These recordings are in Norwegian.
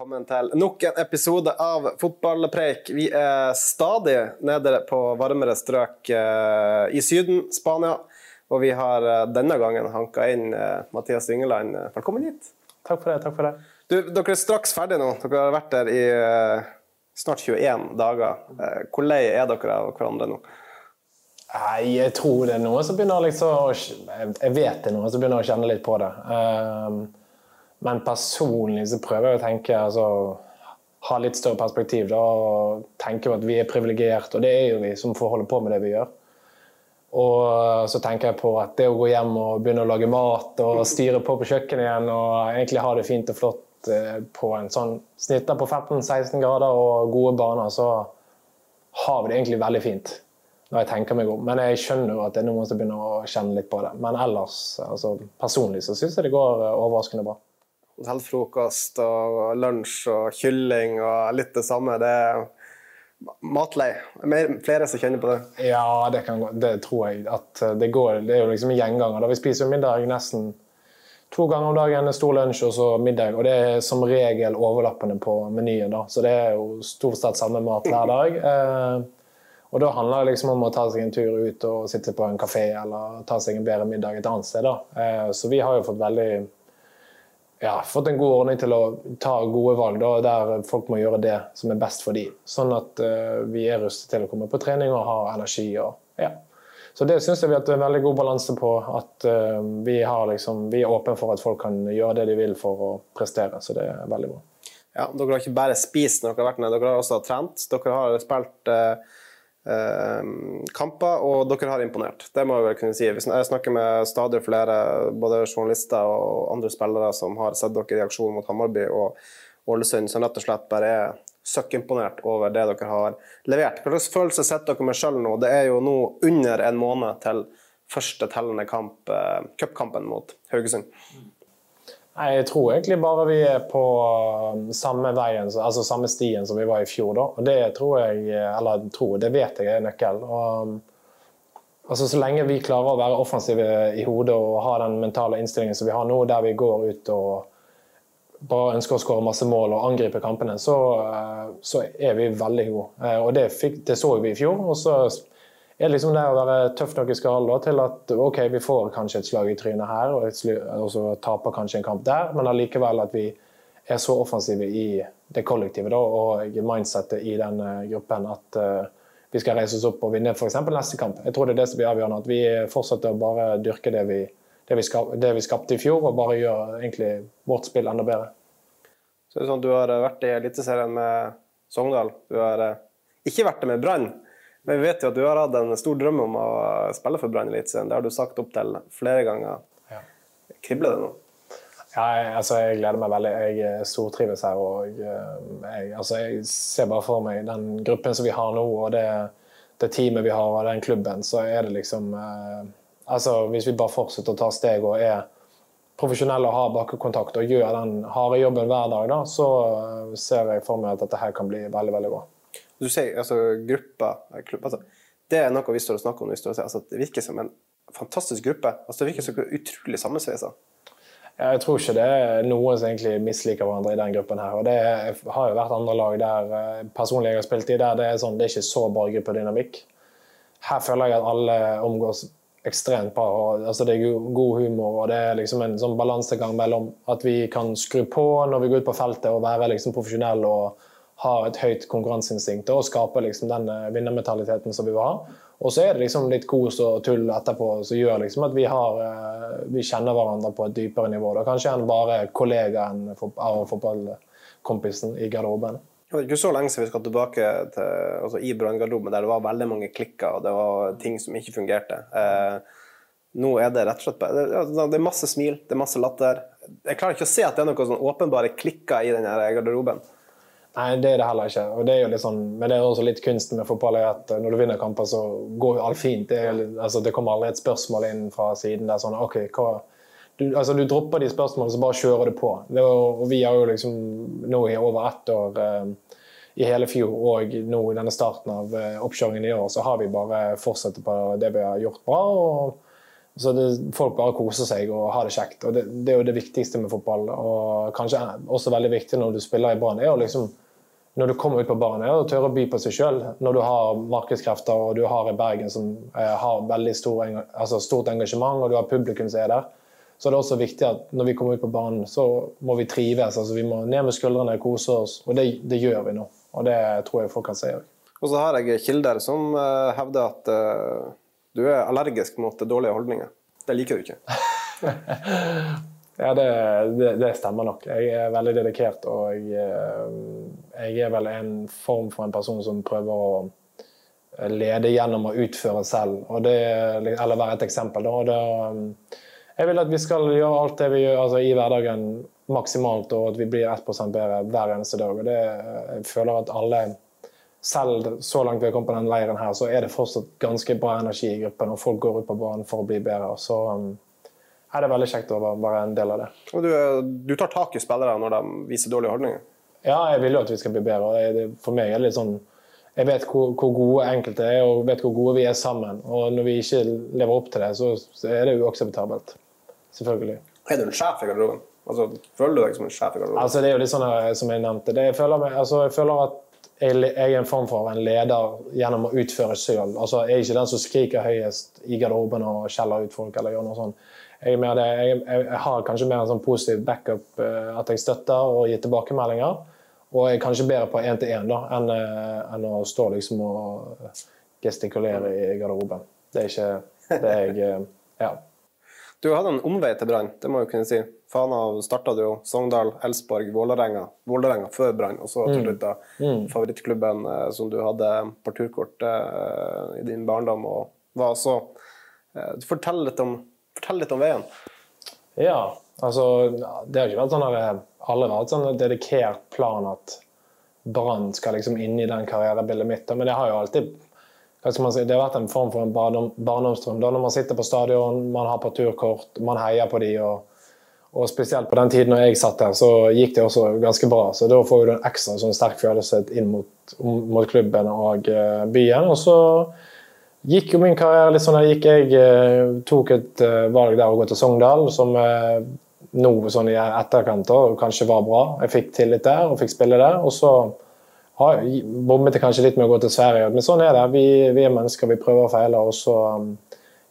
Velkommen til nok en episode av Fotballpreik. Vi er stadig nede på varmere strøk eh, i Syden, Spania. Og vi har eh, denne gangen hanka inn eh, Mathias Yngeland. Velkommen hit. Takk for det. takk for det. Du, dere er straks ferdige nå. Dere har vært der i snart 21 dager. Hvor lei er dere av hverandre nå? Nei, Jeg tror det er noe som begynner liksom å Jeg vet det er noe som begynner å kjenne litt på det. Um, men personlig så prøver jeg å tenke altså, Ha litt større perspektiv da, og tenke at vi er privilegerte, og det er jo vi som får holde på med det vi gjør. Og så tenker jeg på at det å gå hjem og begynne å lage mat og styre på på kjøkkenet igjen og egentlig ha det fint og flott eh, på en sånn snitter på 15-16 grader og gode baner, så har vi det egentlig veldig fint når jeg tenker meg om. Men jeg skjønner jo at er noen som begynner å kjenne litt på det. Men ellers, altså personlig, så syns jeg det går eh, overraskende bra. Hotellfrokost og lunsj og kylling og litt det samme. Det er matlei. Mer, flere som kjenner på det. Ja, det, kan det tror jeg. at Det går, det er jo liksom gjenganger. Da vi spiser middag nesten to ganger om dagen, en stor lunsj og så middag. Og det er som regel overlappende på menyen. da, Så det er jo stort sett samme mat hver dag. Eh, og da handler det liksom om å ta seg en tur ut og sitte på en kafé eller ta seg en bedre middag et annet sted. da. Eh, så vi har jo fått veldig ja, fått en god ordning til å ta gode valg da, der folk må gjøre det som er best for dem. Sånn at uh, vi er rustet til å komme på trening og ha energi. Og, ja. Så det syns jeg vi har en veldig god balanse på. At uh, vi, liksom, vi er åpne for at folk kan gjøre det de vil for å prestere. Så det er veldig bra. Ja, Dere har ikke bare spist når dere har vært nede, dere har også trent. Dere har spilt uh, kamper, og dere har imponert. Det må jeg vel kunne si. Jeg snakker med stadig flere både journalister og andre spillere som har sett dere i aksjon mot Hammarby og Ålesund, som rett og slett bare er søkkimponert over det dere har levert. Hva slags følelse sitter dere med sjøl nå? Det er jo nå under en måned til første tellende kamp, cupkampen mot Haugesund. Nei, Jeg tror egentlig bare vi er på um, samme veien, altså samme stien som vi var i fjor. da. Og Det tror jeg, eller tror, det vet jeg er nøkkelen. Um, altså Så lenge vi klarer å være offensive i hodet og ha den mentale innstillingen som vi har nå, der vi går ut og bare ønsker å skåre masse mål og angripe kampene, så, uh, så er vi veldig gode. Uh, og det, fikk, det så vi i fjor. og så er liksom det å være tøff nok i skallen til at ok, vi får kanskje et slag i trynet her, og, og så taper kanskje en kamp der, men allikevel at vi er så offensive i det kollektive da, og mindsettet i den gruppen at uh, vi skal reise oss opp og vinne f.eks. neste kamp. Jeg tror det er det som blir avgjørende. At vi fortsetter å bare dyrke det vi, det vi, skap, det vi skapte i fjor, og bare gjør egentlig vårt spill enda bedre. Så det er sånn, Du har vært i Eliteserien med Sogndal. Du har ikke vært det med Brann. Men vi vet jo at du har hatt en stor drøm om å spille for Brann Eliteserien. Det har du sagt opp til flere ganger. Ja. Kribler det nå? Ja, jeg, altså, jeg gleder meg veldig. Jeg stortrives her. og jeg, altså, jeg, ser bare for meg den gruppen som vi har nå, og det, det teamet vi har, og den klubben, så er det liksom eh, altså, Hvis vi bare fortsetter å ta steg og er profesjonelle og har bakkekontakt og gjør den harde jobben hver dag, da, så ser jeg for meg at dette her kan bli veldig, veldig bra. Du sier altså grupper, klubb, altså, Det er noe vi står og snakker om. Og altså, det virker som en fantastisk gruppe. Altså, det virker som utrolig sammensveisa. Jeg tror ikke det er noen som egentlig misliker hverandre i den gruppen. her. og Det har jo vært andre lag der personlig jeg har spilt i, der det er sånn, det er ikke så bra gruppedynamikk. Her føler jeg at alle omgås ekstremt bra. og altså Det er god humor og det er liksom en sånn balansegang mellom at vi kan skru på når vi går ut på feltet og være liksom profesjonelle og har et høyt konkurranseinstinkt og skaper liksom den vinnermentaliteten som vi vil ha. Og så er det liksom litt kos og tull etterpå som gjør liksom at vi, har, vi kjenner hverandre på et dypere nivå. Da. Kanskje enn bare kollegaen av fotballkompisen i garderoben. Det er ikke så lenge siden vi skal tilbake til, altså i branngarderoben, der det var veldig mange klikker og det var ting som ikke fungerte. Eh, nå er det rett og slett det, det er masse smil, det er masse latter. Jeg klarer ikke å se at det er noen sånn åpenbare klikker i den garderoben. Nei, det er det heller ikke. Og det er jo litt sånn, men det er også litt kunsten med fotball er at når du vinner kamper, så går jo alt fint. Det, er, altså, det kommer aldri et spørsmål inn fra siden der sånn OK, hva du, altså, du dropper de spørsmålene, så bare kjører du på. Det, og vi har jo liksom nå i over ett år eh, i hele fjor og nå i denne starten av eh, oppkjøringen i år, så har vi bare fortsatt på det vi har gjort bra. og så det, Folk bare koser seg og har det kjekt. og det, det, er jo det viktigste med fotball. Og kanskje også veldig viktig når du spiller i Brann, er å liksom når du kommer ut på banen, er å tørre å by på seg sjøl. Når du har markedskrefter og du har i Bergen som eh, har veldig stor, altså stort engasjement, og du har publikum som er der, så er det også viktig at når vi kommer ut på banen, så må vi trives. altså Vi må ned med skuldrene, kose oss. Og det, det gjør vi nå. Og det tror jeg folk kan si òg. Og så har jeg kilder som uh, hevder at uh, du er allergisk mot dårlige holdninger. Det liker du ikke? ja, det, det, det, stemmer nok. Jeg er veldig dedikert, og jeg, eh, jeg, er vel en form for en person som prøver å lede gjennom å utføre selv, det, eller være et eksempel. Da. jeg vil at vi skal gjøre alt det vi gjør altså, i hverdagen maksimalt, og at vi blir 1 bedre hver eneste dag. Og det, jeg føler at alle selv så langt vi har kommet på den leiren her, så er det fortsatt ganske bra energi i gruppen, og folk går ut på banen for å bli bedre. Så um, er det veldig kjekt å være en del av det. Og du, du tar tak i spillere når de viser dårlige holdninger? Ja, jeg vil jo at vi skal bli bedre. Det, for meg er det litt sånn Jeg vet hvor, hvor, gode enkelte er, og vet hvor gode vi er sammen. Og når vi ikke lever opp til det, så, så er det uakseptabelt. Selvfølgelig. Er du en sjef i garderoben? Altså, føler du deg som en sjef i garderoben? Altså, det er jo litt sånn som jeg nevnte. Det, jeg, føler meg, altså, jeg føler at jeg, er en form for en leder gjennom å utføre selv. Altså, jeg er ikke den som skriker høyest i garderoben og skjeller ut folk. eller gjør noe sånt. Jeg, det, jeg, jeg, har kanskje mer en sånn positiv backup, uh, at jeg støtter og gir tilbakemeldinger. Og jeg er kanskje bedre på én-til-én enn, uh, enn å stå liksom og gestikulere i garderoben. Det er ikke det jeg uh, Ja. Du hadde en omvei til Brann, det må jeg kunne si. Fana starta jo Sogndal, Elsborg, Vålerenga. Vålerenga før Brann, og så til mm. slutt da mm. favorittklubben eh, som du hadde på turkort eh, i din barndom. og var så eh, fortell, litt om, fortell litt om veien. Ja, altså Det har ikke vært sånn at alle har hatt sånn dedikert plan at Brann skal liksom inn i den karrierebildet mitt. Men det har jo alltid Si, det har vært en form for en barndomsdrøm. Da når man sitter på stadion, man har på turkort, man heier på de, og, og, spesielt på den tiden når jeg satt der, så gikk det også ganske bra. Så da får du en ekstra sånn sterk følelse inn mot, mot klubben og uh, byen. Og så gikk jo min karriere litt sånn der gikk jeg uh, tok et uh, valg der å gå til Sogndal, som nå sånn i etterkant da, kanskje var bra. Jeg fikk tillit der og fikk spille der. og så har bommet kanskje litt med å gå til Sverige, men sånn er det. Vi, vi er mennesker, vi prøver og feiler. Og så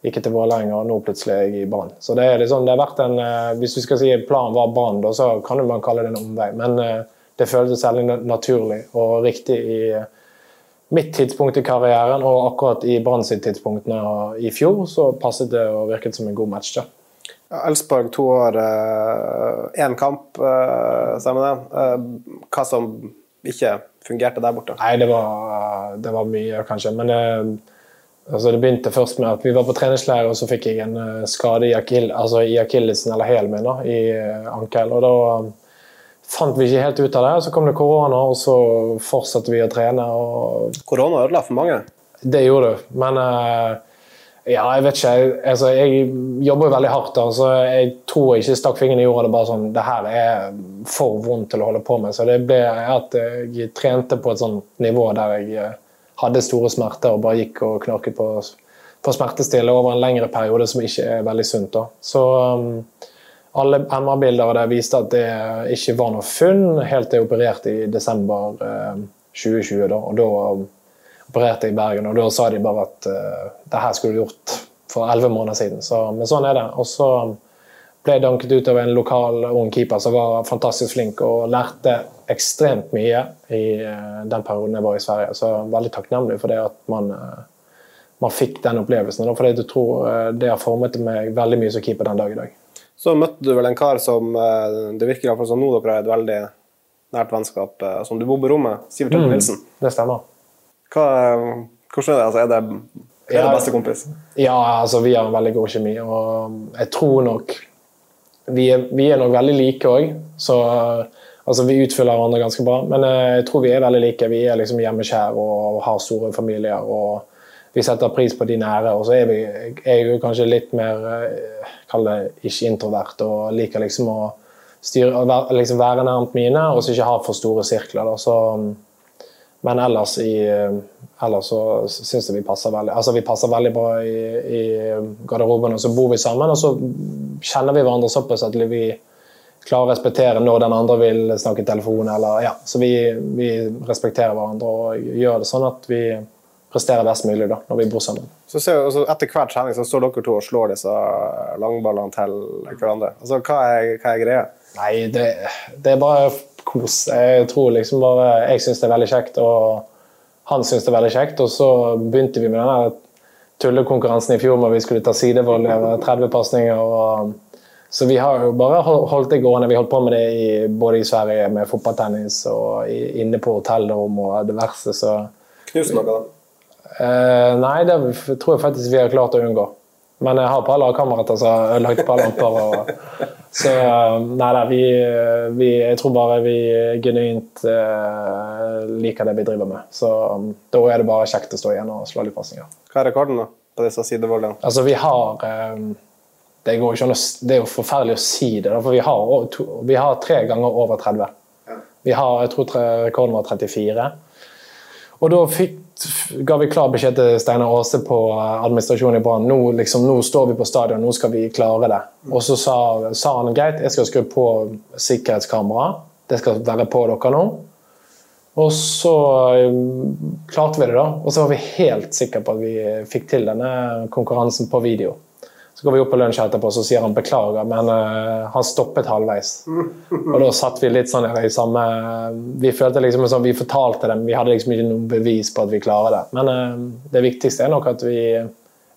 gikk jeg til Vålerenga, og nå plutselig er jeg i Brann. Så det er liksom, det har vært en, uh, Hvis du skal si planen var Brann, så kan man kalle det en omvei. Men uh, det føltes særlig naturlig og riktig i uh, mitt tidspunkt i karrieren, og akkurat i Brann sitt tidspunkt i fjor, så passet det og virket som en god match. da. Elsborg to år, én kamp, stemmer det. Hva som ikke fungerte der borte? Nei, det var, det var mye, kanskje. Men det, altså det, begynte først med at vi var på treningsleir, og så fikk jeg en eh, skade i, akil, altså i akillesen, eller hælen min, i eh, ankel. Og da fant vi ikke helt ut av det. Så kom det korona, og så fortsatte vi å trene. Og... Korona ødela for mange? Det gjorde det. Men uh, ja, jeg vet ikke. Altså, jeg jobber jo veldig hardt, da, så jeg tror jeg ikke stakk fingeren i jorda. Det bare sånn, det her er for vondt til å holde på med. Så det ble at jeg trente på et sånt nivå der jeg eh, hadde store smerter og bare gikk og knarket på, på smertestillende over en lengre periode, som ikke er veldig sunt. da. Så um, alle MR-bilder og det viste at det ikke var noe funn, helt til jeg opererte i desember um, 2020. da, og da opererte i Bergen, og da sa de bare at uh, det her skulle du gjort for elleve måneder siden. Så, men sånn er det. Og så ble jeg danket ut av en lokal ung keeper som var fantastisk flink og lærte ekstremt mye i uh, den perioden jeg var i Sverige. Så veldig takknemlig for det at man, uh, man fikk den opplevelsen. For jeg tror det har formet meg veldig mye som keeper den dag i dag. Så møtte du vel en kar som det virker iallfall som nå dere har et veldig nært vennskap, som du bor på rommet, Sivert Tøtte Nilsen? Mm, det stemmer. Hva, hvordan er det? Altså, er det, er det beste kompis? Ja, altså, vi har en veldig god kjemi. Og jeg tror nok Vi er, vi er nok veldig like òg. Så Altså, Vi utfyller hverandre ganske bra, men eh, jeg tror vi er veldig like. Vi er liksom hjemmeskjær og har store familier. og Vi setter pris på de nære. Og så er vi er jo kanskje litt mer eh, kall det ikke introvert og liker liksom å styre, liksom være nærmt mine og så ikke ha for store sirkler. Da. Så, men ellers, i, eh, ellers så syns jeg vi passer veldig altså vi passer veldig bra i, i garderoben. Og så bor vi sammen, og så kjenner vi hverandre såpass at vi klarer å respektere når den andre vil snakke i telefon. Eller, ja. Så vi, vi respekterer hverandre og gjør det sånn at vi presterer best mulig da, når vi bor sammen. Så ser, altså, etter hver trening så står dere to og slår disse langballene til hverandre. Altså, hva er, hva er greia? Nei, det, det er bare kos. Jeg tror liksom bare Jeg syns det er veldig kjekt, og han syns det er veldig kjekt. Og så begynte vi med den tullekonkurransen i fjor hvor vi skulle ta sidevoll over 30 pasninger. så vi har jo bare holdt det gående. Vi holdt på med det i, både i Sverige med fotballtennis og i, inne på hotellrom og diverse. Så Knus noe, da. eh, Nei, det tror jeg faktisk vi har klart å unngå. Men jeg har et par lagkamerater som har ødelagt et par lamper. Og, så eh, nei da, vi, vi Jeg tror bare vi genuint eh, liker det vi driver med. Så um, da er det bare kjekt å stå igjen og slå litt pasninger. Hva er rekorden da, på disse sidevollene? Altså, vi har eh, det, går ikke an å, det er jo forferdelig å si det, for vi har, vi har tre ganger over 30. Vi har, jeg tror rekorden var 34. Og da fikk, ga vi klar beskjed til Steinar Aase på eh, administrasjonen i Brann. Nå, liksom, nå står vi på stadion, nå skal vi klare det. Og så sa, sa han greit, jeg skal skru på sikkerhetskamera. Det skal være på dere nå. Og så eh, klarte vi det, da. Og så var vi helt sikre på at vi fikk til denne konkurransen på video. Så går vi opp på lunsj etterpå, så sier han beklager, men uh, han stoppet halvveis. Og da satt vi litt sånn i samme Vi følte liksom sånn, vi fortalte dem, vi hadde liksom ikke noe bevis på at vi klarer det. Men uh, det viktigste er nok at vi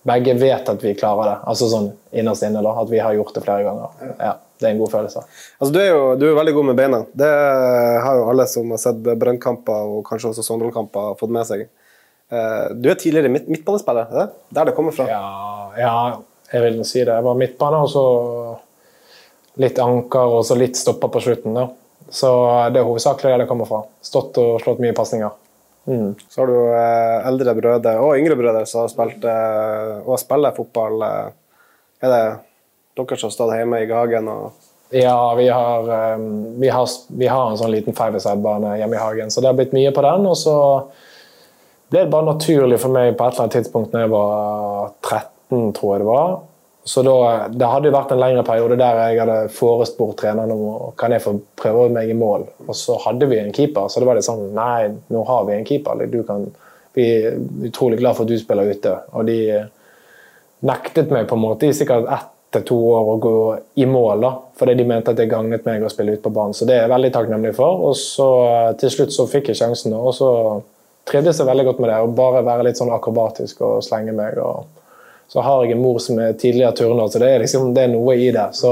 begge vet at vi klarer det. Altså sånn innerst inne, da. At vi har gjort det flere ganger. Ja, Det er en god følelse. Altså, du er jo du er veldig god med beina. Det har jo alle som har sett Brønnkamper og kanskje også Sondre-kamper, fått med seg. Uh, Du er tidligere midt midtbanespiller, er det? Der det kommer fra? Ja, ja, jeg vil si det. Jeg var midtbane, og så litt anker, og så litt stopper på slutten. da. Så det er hovedsakelig der det kommer fra. Stått og slått mye pasninger. Så har du eh, eldre brødre og yngre brødre som har spilt eh, og spiller fotball. eh. Er det dere som har stått hjemme i Hagen og Ja, vi har, eh, vi har, vi har en sånn liten five-a-side-bane hjemme i hagen, så det har blitt mye på den. Og så ble det bare naturlig for meg på et eller annet tidspunkt når jeg var 13, tror jeg det var. Så da, Det hadde jo vært en lengre periode der jeg hadde forespurt treneren om kan jeg få prøve meg i mål. Og så hadde vi en keeper, så det var litt sånn Nei, nå har vi en keeper. Du kan, vi er utrolig glad for at du spiller ute. Og de nektet meg på en måte i sikkert ett til to år å gå i mål, da, fordi de mente at det gagnet meg å spille ute på banen. Så det er jeg veldig takknemlig for. Og så til slutt så fikk jeg sjansen, og så trivdes jeg veldig godt med det. Å bare være litt sånn akrobatisk og slenge meg. og så har jeg en mor som er tidligere turner, så det er, liksom, det er noe i det. Så,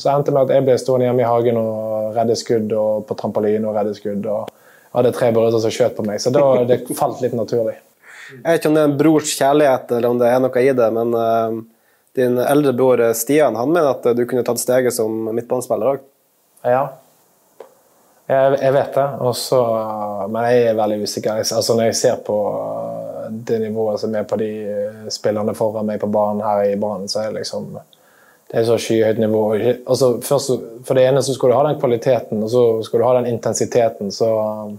så endte det med at jeg ble stående hjemme i hagen og redde skudd og på trampoline og redde skudd. og hadde tre brødre som skjøt på meg, så da, det falt litt naturlig. Jeg vet ikke om det er en brors kjærlighet eller om det er noe i det, men uh, din eldre bror eh, Stian han mener at eh, du kunne tatt steget som midtbanespiller òg. Ja. Jeg, jeg vet det, Også, men jeg er veldig usikker. Altså, når jeg ser på det nivået som er på de spillerne foran meg på banen her i Brann, så er det liksom det er så skyhøyt nivå. Altså, først, for det ene så skal du ha den kvaliteten, og så skal du ha den intensiteten. Så um,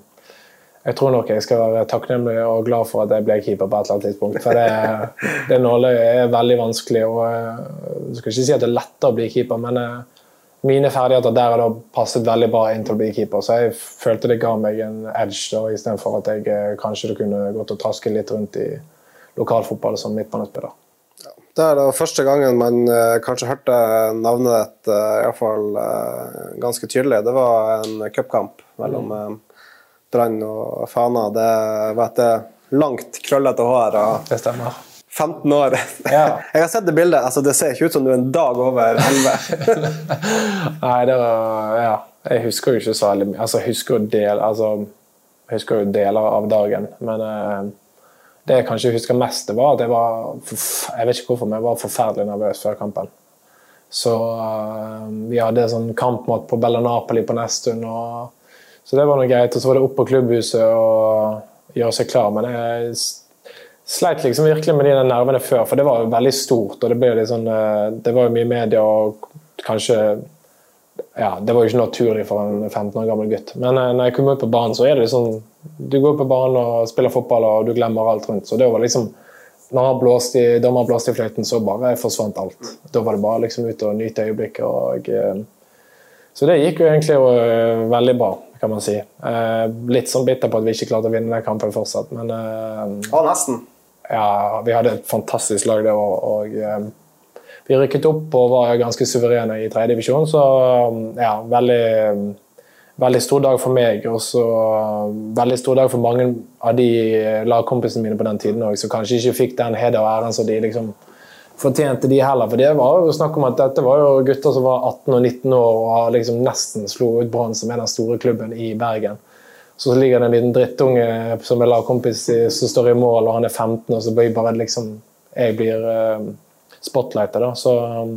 jeg tror nok jeg skal være takknemlig og glad for at jeg ble keeper på et eller annet tidspunkt. For det, det nåløyet er veldig vanskelig. og Jeg skal ikke si at det er lettere å bli keeper, men uh, mine ferdigheter der har passet veldig bra inn til å bli keeper, så jeg følte det ga meg en edge da, istedenfor at jeg eh, kanskje kunne gått og trasket litt rundt i lokalfotball som midtbanespiller. Det er da første gangen man eh, kanskje hørte navnet ditt eh, iallfall uh, ganske tydelig. Det var en cupkamp mellom uh, Brann og Fana. Det var et langt, krøllete hår og Det stemmer. 15 år. Ja. Jeg har sett det bildet. altså Det ser ikke ut som du er en dag over 11. Nei, det var Ja. Jeg husker jo ikke så veldig mye. Altså, jeg husker jo del, altså, jeg husker jo deler av dagen, men eh, det jeg kanskje husker mest, det var at jeg var Jeg vet ikke hvorfor, men jeg var forferdelig nervøs før kampen. Så uh, vi hadde sånn kampmat på Bella Napoli på Nesttun. Så det var noe greit. Og så var det opp på klubbhuset og gjøre seg klar. Men jeg sleit liksom virkelig med de nervene før, for det var jo veldig stort. og Det ble jo litt sånn, uh, det var jo mye media og kanskje ja, Det var jo ikke naturlig for en 15 år gammel gutt. Men uh, når jeg kom ut på banen, så er det liksom Du går på banen og spiller fotball, og du glemmer alt rundt. Så det var liksom når han blåste i, dommer blåste i fløyten, så bare forsvant alt. Da var det bare liksom ut og nyte øyeblikket. Og, eh, så det gikk jo egentlig jo, eh, veldig bra, kan man si. Eh, litt sånn bitter på at vi ikke klarte å vinne den kampen fortsatt, men Ja, nesten. Ja, vi hadde et fantastisk lag det året. og vi rykket opp og var ganske suverene i tredje divisjon, så ja, veldig veldig stor dag for meg, og så veldig stor dag for mange av de lagkompisene mine på den tiden òg, som kanskje ikke fikk den heder og æren som de liksom fortjente, de heller. For det var jo snakk om at dette var jo gutter som var 18 og 19 år og liksom nesten slo ut Brann, som er den store klubben i Bergen. Så ligger det en liten drittunge som er lagkompis som står i mål, og han er 15, og så blir bare liksom Jeg blir spotlightet, da. Så um,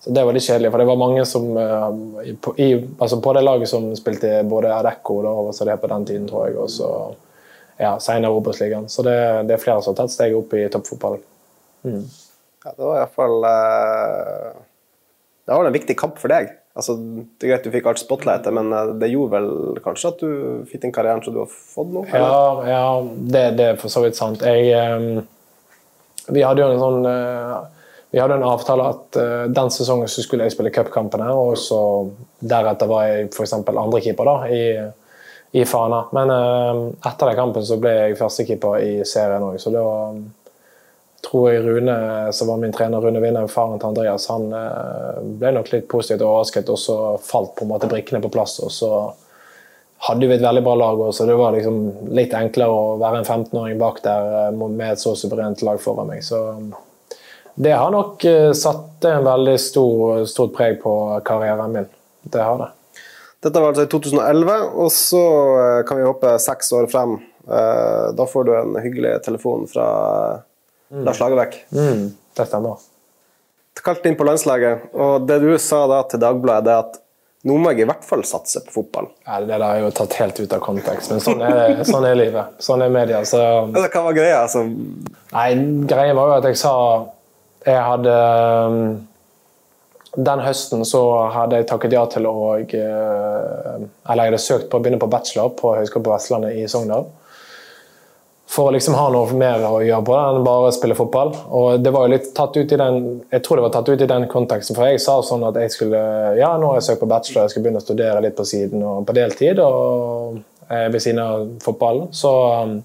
så Det var litt kjedelig, for det var mange som uh, på, i, altså på det laget som spilte både Adecco og så det på den tiden, tror jeg, og så ja, senere Obos-ligaen. Så det, det, er flere som har tatt steget opp i toppfotballen. Mm. Ja, det var iallfall uh, eh, Det var en viktig kamp for deg. Altså, det er greit du fikk alt spotlightet, men eh, det gjorde vel kanskje at du fikk den karrieren som du har fått nå? Ja, ja det, det, er for så vidt sant. Jeg, um, vi hadde jo en sånn uh, vi hadde en avtale at uh, den sesongen så skulle jeg spille cupkampene, og så deretter var jeg f.eks. andrekeeper i, i Fana. Men uh, etter den kampen så ble jeg førstekeeper i serien òg, så da tror jeg Rune, som var min trener, Rune Winhaug, faren til Andreas, han ble nok litt positivt overrasket, og så falt på en måte brikkene på plass. og så hadde vi et veldig bra lag, så det var liksom litt enklere å være en 15-åring bak der med et så suverent lag foran meg. så det har nok uh, satt en veldig stor, stort preg på karrieren min. Det har det. Dette var altså i 2011, og så uh, kan vi hoppe seks år frem. Da får du en hyggelig telefon fra mm. Lars Lagerbäck. Mm, det stemmer. Kalt inn på landslaget, og det du sa da til Dagbladet, er at nå må jeg i hvert fall satse på fotball. Ja, Det der er jo tatt helt ut av kontekst, men sånn er, sånn er livet. Sånn er media. Så... Hva var greia? Altså... Nei, Greia var jo at jeg sa jeg hadde um, Den høsten så hadde jeg takket ja til å uh, Eller jeg hadde søkt på å begynne på bachelor på Høgskolen på Vestlandet i Sogndal. For å liksom ha noe mer å gjøre på det enn bare spille fotball. Og det var jo litt tatt ut i den jeg tror det var tatt ut i den konteksten, for jeg sa sånn at jeg skulle ja, nå har jeg søkt på bachelor, jeg skal begynne å studere litt på siden og på deltid og eh, ved siden av fotballen. Så um,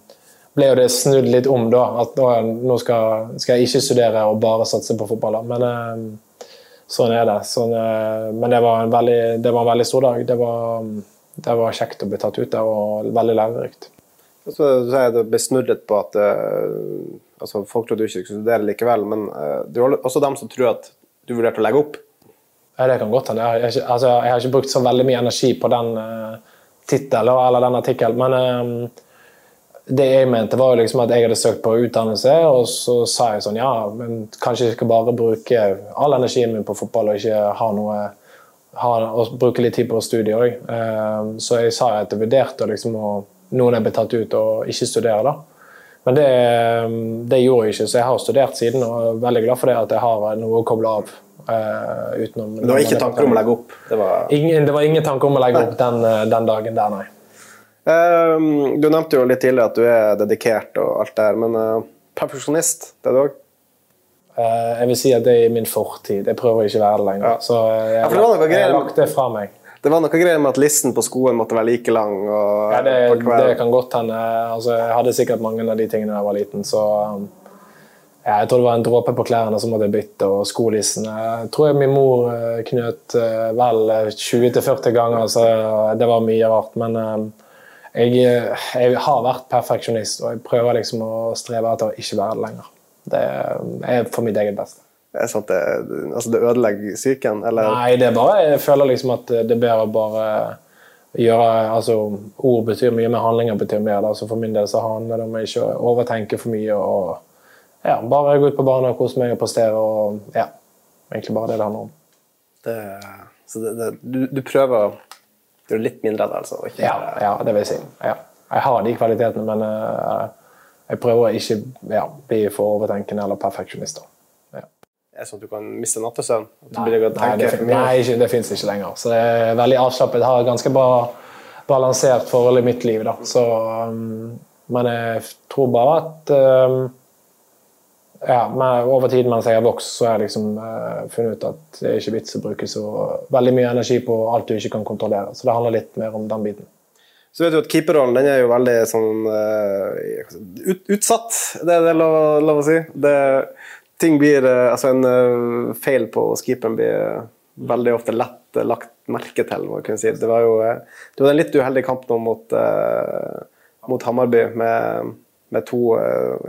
ble jo det snudd litt om, da. At nå skal, skal, jeg ikke studere og bare satse på fotball. Men eh, sånn er det. Sånn, eh, men det var, en veldig, det var en veldig stor dag. Det var, det var kjekt å bli tatt ut der, og veldig lærerikt. Så du sier det ble snudd på at uh, altså folk trodde du ikke skulle studere likevel, men uh, det var også dem som tror at du vurderte å legge opp? Ja, det kan godt hende. Jeg, altså, jeg, har ikke brukt så veldig mye energi på den uh, tittelen eller den artikkelen, men uh, det jeg mente, var jo liksom at jeg hadde søkt på utdannelse, og så sa jeg sånn Ja, men kanskje jeg skal bare bruke all energien min på fotball og ikke ha noe ha, og bruke litt tid på studiet òg. Uh, så jeg sa at jeg vurderte liksom å noen er blitt tatt ut og ikke studerer. da. Men det, det, gjorde jeg ikke, så jeg har studert siden og er veldig glad for det at jeg har noe å koble av. Uh, utenom, det var ikke tanker om å legge opp? Det var, ingen, det var ingen tanker om å legge opp den, den dagen der, nei. Ehm, du nevnte jo litt tidligere at du er dedikert og alt det her, men uh, perfeksjonist, det er du òg? Uh, jeg vil si at det er min fortid. Jeg prøver ikke å være det lenger. Ja. Så jeg, ja, det jeg har lagt det fra meg. Det var noe greier med at listen på skoen måtte være like lang? Og, ja, det, det, kan godt hende. Altså, jeg hadde sikkert mange av de tingene da jeg var liten. så... Um, ja, jeg tror det var en dråpe på klærne som måtte bytte, og skolissen. Jeg tror jeg min mor uh, knøt vel 20-40 ganger, så det var mye rart. Men um, jeg, jeg, har vært perfeksjonist, og jeg prøver liksom å streve etter å ikke være det lenger. Det er for mitt eget beste. Er det sånn at det, altså det ødelegger psyken, eller? Nei, det er bare Jeg føler liksom at det er bedre å bare gjøre altså Ord betyr mye, men handlinger betyr mer. Altså for min del så handler det om å ikke overtenke for mye og ja, bare gå ut på banen og kose meg og prestere og ja, egentlig bare det det handler om. Det, så det, du, du prøver å gjøre litt mindre av det, altså? Ikke, Ja, ja det vil jeg si. Ja. Jeg har de kvalitetene, men eh, jeg prøver å ikke ja, bli for overtenkende eller perfeksjonist. Er sånn at du kan miste nattesøvn? Nei, nei, det, nei det fins ikke lenger. Så det er veldig avslappet. Jeg har et ganske bra balansert forhold i mitt liv. Da. Så, um, men jeg tror bare at um, ja, men over tid mens jeg har vokst, så har jeg liksom uh, funnet ut at det er ikke vits å bruke så veldig mye energi på alt du ikke kan kontrollere. Så det handler litt mer om den biten. Så vet du at Keeperrollen den er jo veldig sånn uh, ut, utsatt, det er det lov, lov å si. Det, ting blir, eh, altså En eh, feil på skipen blir eh, veldig ofte lett lagt merke til. må jeg kunne si. Det var jo det var en litt uheldig kamp nå mot, mot Hammarby med, med to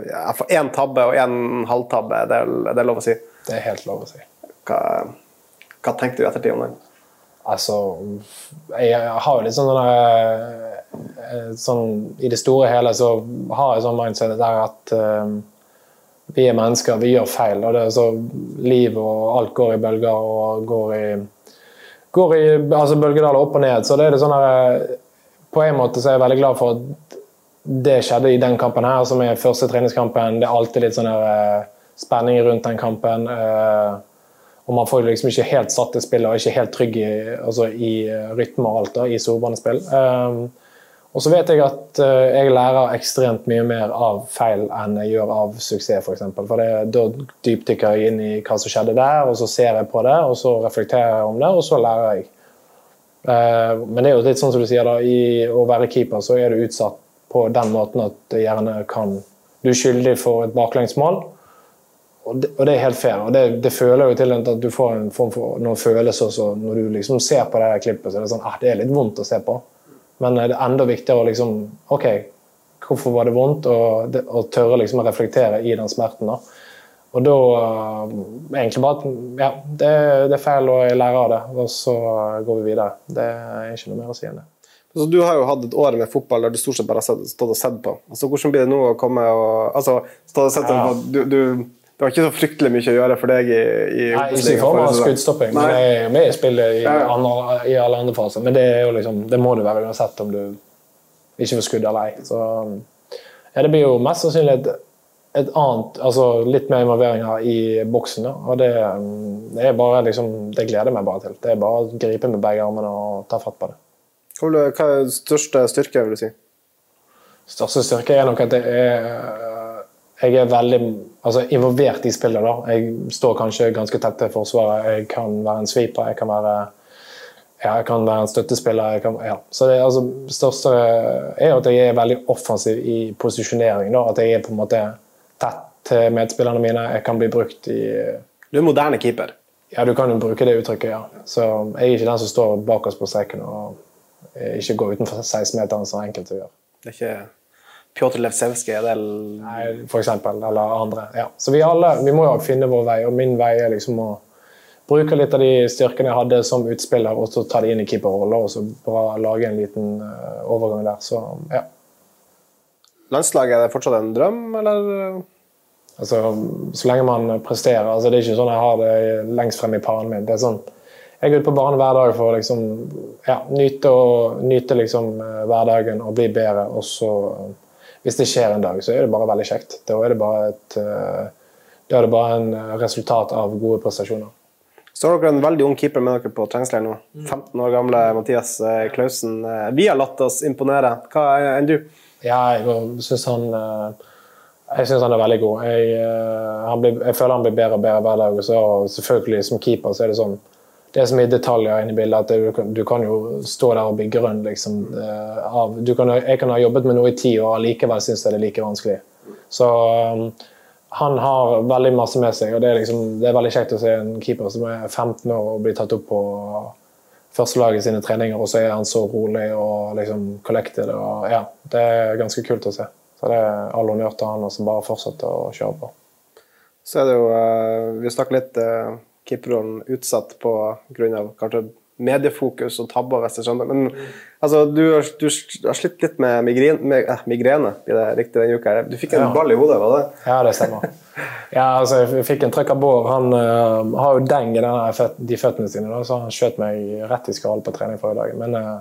ja, Én tabbe og én halvtabbe, det er, det er lov å si. Det er helt lov å si. Hva, hva tenkte du i ettertid om den? Altså Jeg har jo litt sånn eh, sånn I det store og hele så har jeg sånn mindset der at eh, vi er mennesker, vi gjør feil. og det er så Liv og alt går i bølger og går i, går i altså bølgedaler opp og ned. Så det er det sånn her, På en måte så er jeg veldig glad for at det skjedde i den kampen her, som er første treningskampen. Det er alltid litt sånn der, eh, spenning rundt den kampen. eh, og man får liksom ikke helt satt i spillet og ikke helt trygg i, altså i eh, rytme og alt da, i storbanespill. Um, og så vet jeg at eh, jeg lærer ekstremt mye mer av feil enn jeg gjør av suksess, f.eks. For, eksempel. for det, da dypdykker jeg inn i hva som skjedde der, og så ser jeg på det, og så reflekterer jeg om det, og så lærer jeg. Eh, men det er jo litt sånn som du sier, da, i å være keeper så er du utsatt på den måten at det gjerne kan Du er skyldig for et baklengsmål. Og det, og det er helt fair. og det, det føler jo til at du får en form for noen følelser også. Når du liksom ser på det klippet, så er det sånn ah, det er litt vondt å se på. Men det er enda viktigere å liksom OK, hvorfor var det vondt? Og, og tørre liksom å reflektere i den smerten. da. Og da uh, egentlig bare ja, det, det er feil, og jeg lærer av det. Og så går vi videre. Det er ikke noe mer å si enn det. Så du har jo hatt et år med fotball der du stort sett bare har stått og sett på. Altså, hvordan blir det nå å komme og altså, stå og sett Ja. på, du, du, Det var ikke så fryktelig mye å gjøre for deg i, i Nei, ikke i form av skuddstopping, men jeg er med i spillet i, Ja, ja. andre, i alle andre faser. Men det, liksom, det må du være uansett om du ikke får skudd eller ei. Så ja, det blir jo mest sannsynlig et, et annet, altså litt mer involveringer i boksen. Da. Og det, det er bare liksom, det gleder jeg meg bare til. Det er bare å gripe med begge armene og ta fatt på det. Hva er den største styrke, vil du si? største styrke er nok at jeg er, jeg er veldig altså, involvert i spillet. da. Jeg står kanskje ganske tett til forsvaret. Jeg kan være en sweeper, jeg kan være, ja, jeg kan være en støttespiller. Jeg kan, ja. Så det altså, største er at jeg er veldig offensiv i posisjonering. Da. At jeg er på en måte tett til medspillerne mine. Jeg kan bli brukt i Du er moderne keeper. Ja, du kan jo bruke det uttrykket, ja. Så jeg er ikke den som står bakerst på streken og ikke går utenfor 16-meteren, som enkelte gjør. Det er ikke Pjotr Levsevskij, er det Nei, for eksempel, eller andre. Ja. Så vi alle vi må jo finne vår vei, og min vei er liksom å bruke litt av de styrkene jeg hadde som utspiller, og så ta det inn i keeperrollen og så bare lage en liten eh, overgang der. Så ja. Landslaget, er det fortsatt en drøm, eller? Altså, så lenge man presterer. altså Det er ikke sånn jeg har det lengst frem i paren min. det er sånn jeg går ut på banen hver dag for å liksom, ja, nyte, og, nyte liksom, eh, hverdagen og bli bedre. Og så, hvis det skjer en dag, så er det bare veldig kjekt. Da er det bare et eh, da er det bare en eh, resultat av gode prestasjoner. Så har dere en veldig ung keeper med dere på treningsleir nå. 15 år gamle Mathias Klausen. Eh, Vi har latt oss imponere. Hva enn du? Ja, jeg syns han jeg han er veldig god. Jeg, han blir, jeg føler han blir bedre og bedre hver dag. Og så selvfølgelig, som keeper så er det sånn det er så mye detaljer inne i bildet at det, du, kan, jo stå der og bli grønn. Liksom, eh, av, kan, jeg kan ha jobbet med noe i ti år og likevel synes jeg det er like vanskelig. Så um, han har veldig masse med seg, og det er, liksom, det er veldig kjekt å se en keeper som er 15 år og blir tatt opp på førstelaget sine treninger, og så er han så rolig og liksom collected. Og, ja, det er ganske kult å se. Så det er all honnør til han, som bare fortsetter å kjøre på. Så er det jo eh, Vi snakker litt uh, keeperrollen utsatt av kanskje mediefokus og tabber, hvis jeg skjønner. Men altså, du, har- du har slitt litt med migrene, med, eh, migrene blir det riktig denne uka. her. Du fikk en Ja. ball i hodet, var det? Ja, det stemmer. Ja, altså, jeg fikk en trøkk av Bård. Han uh, har jo deng i føt de føttene sine, da, så han skjøt meg rett i skallen på trening forrige dag. Men, uh,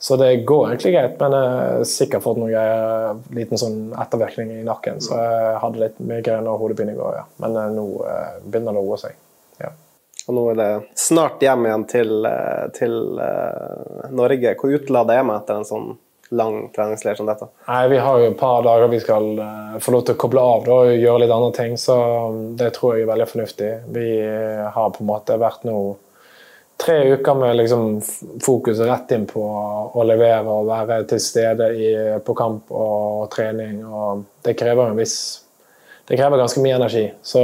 så det går egentlig greit, men jeg har sikkert fått noen greier, liten sånn ettervirkning i nakken. Så jeg hadde litt migrene og hodepine i går, ja. Men nå begynner det å roe seg. Ja. Og nå er det snart hjem igjen til, eh, til uh, Norge. Hvor utlada er meg etter en sånn lang treningsleir som dette? Nei, Vi har jo et par dager vi skal uh, få lov til å koble av da, og gjøre litt andre ting, så um, det tror jeg er veldig fornuftig. Vi har på en måte vært nå tre uker med liksom fokus rett inn på å levere og være til stede i, på kamp og trening. og Det krever en viss det krever ganske mye energi, så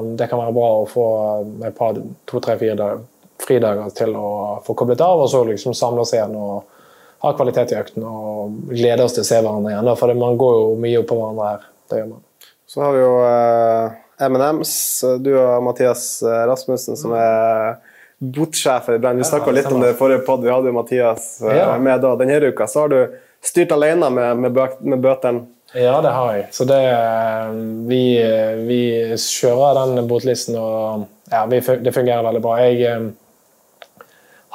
um, det kan være bra å få et par, to, tre, fire fridager til å få koblet av, og så liksom samle oss igjen og ha kvalitet i økten og glede oss til å se hverandre igjen. For man går jo mye opp på hverandre her. Det gjør man. Så har vi jo eh, M&M's. Du og Mathias eh, Rasmussen, som er botsjefer i Brann. Vi snakka litt om det i forrige pod. Vi hadde jo Mathias eh, med da. Denne uka så har du styrt alene med, med, bø med bøtene. Ja, det har jeg. Så det, vi, vi kjører den botlisten, og ja, vi, det fungerer veldig bra. Jeg eh,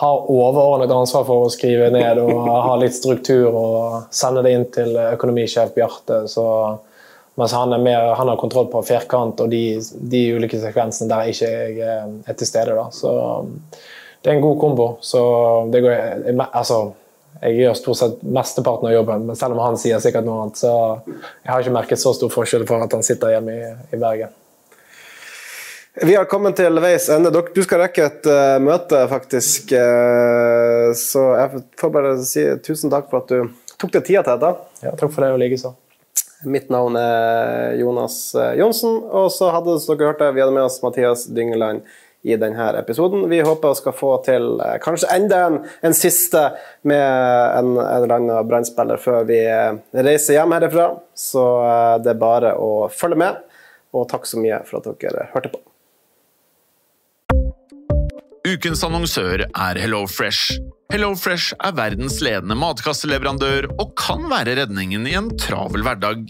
har overordnet ansvar for å skrive ned og ha litt struktur og sende det inn til økonomisjef Bjarte. Så, mens han, er mer, han har kontroll på firkant og de, de ulike sekvensene der ikke jeg eh, er til stede. Da. Så det er en god kombo. Så det går, altså, jeg gjør stort sett mesteparten av jobben, men selv om han sier sikkert noe annet, så jeg har ikke merket så stor forskjell for at han sitter hjemme i, i Bergen. Vi har kommet til veis ende. Du skal rekke et uh, møte, faktisk. Uh, så jeg får bare si tusen takk for at du tok deg tida til dette. Ja, takk for det, og likeså. Mitt navn er Jonas eh, Johnsen, og så hadde dere dere det, vi hadde med oss Mathias Dyngeland i denne episoden. Vi håper å skal få til eh, kanskje enda en, en siste med en, en eller annen Brann-spiller før vi eh, reiser hjem herifra. Så eh, det er bare å følge med, og takk så mye for at dere hørte på. Ukens annonsør er HelloFresh. HelloFresh er verdens ledende matkasseleverandør og kan være redningen i en travel hverdag.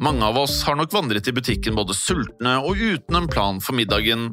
Mange av oss har nok vandret i butikken både sultne og uten en plan for middagen,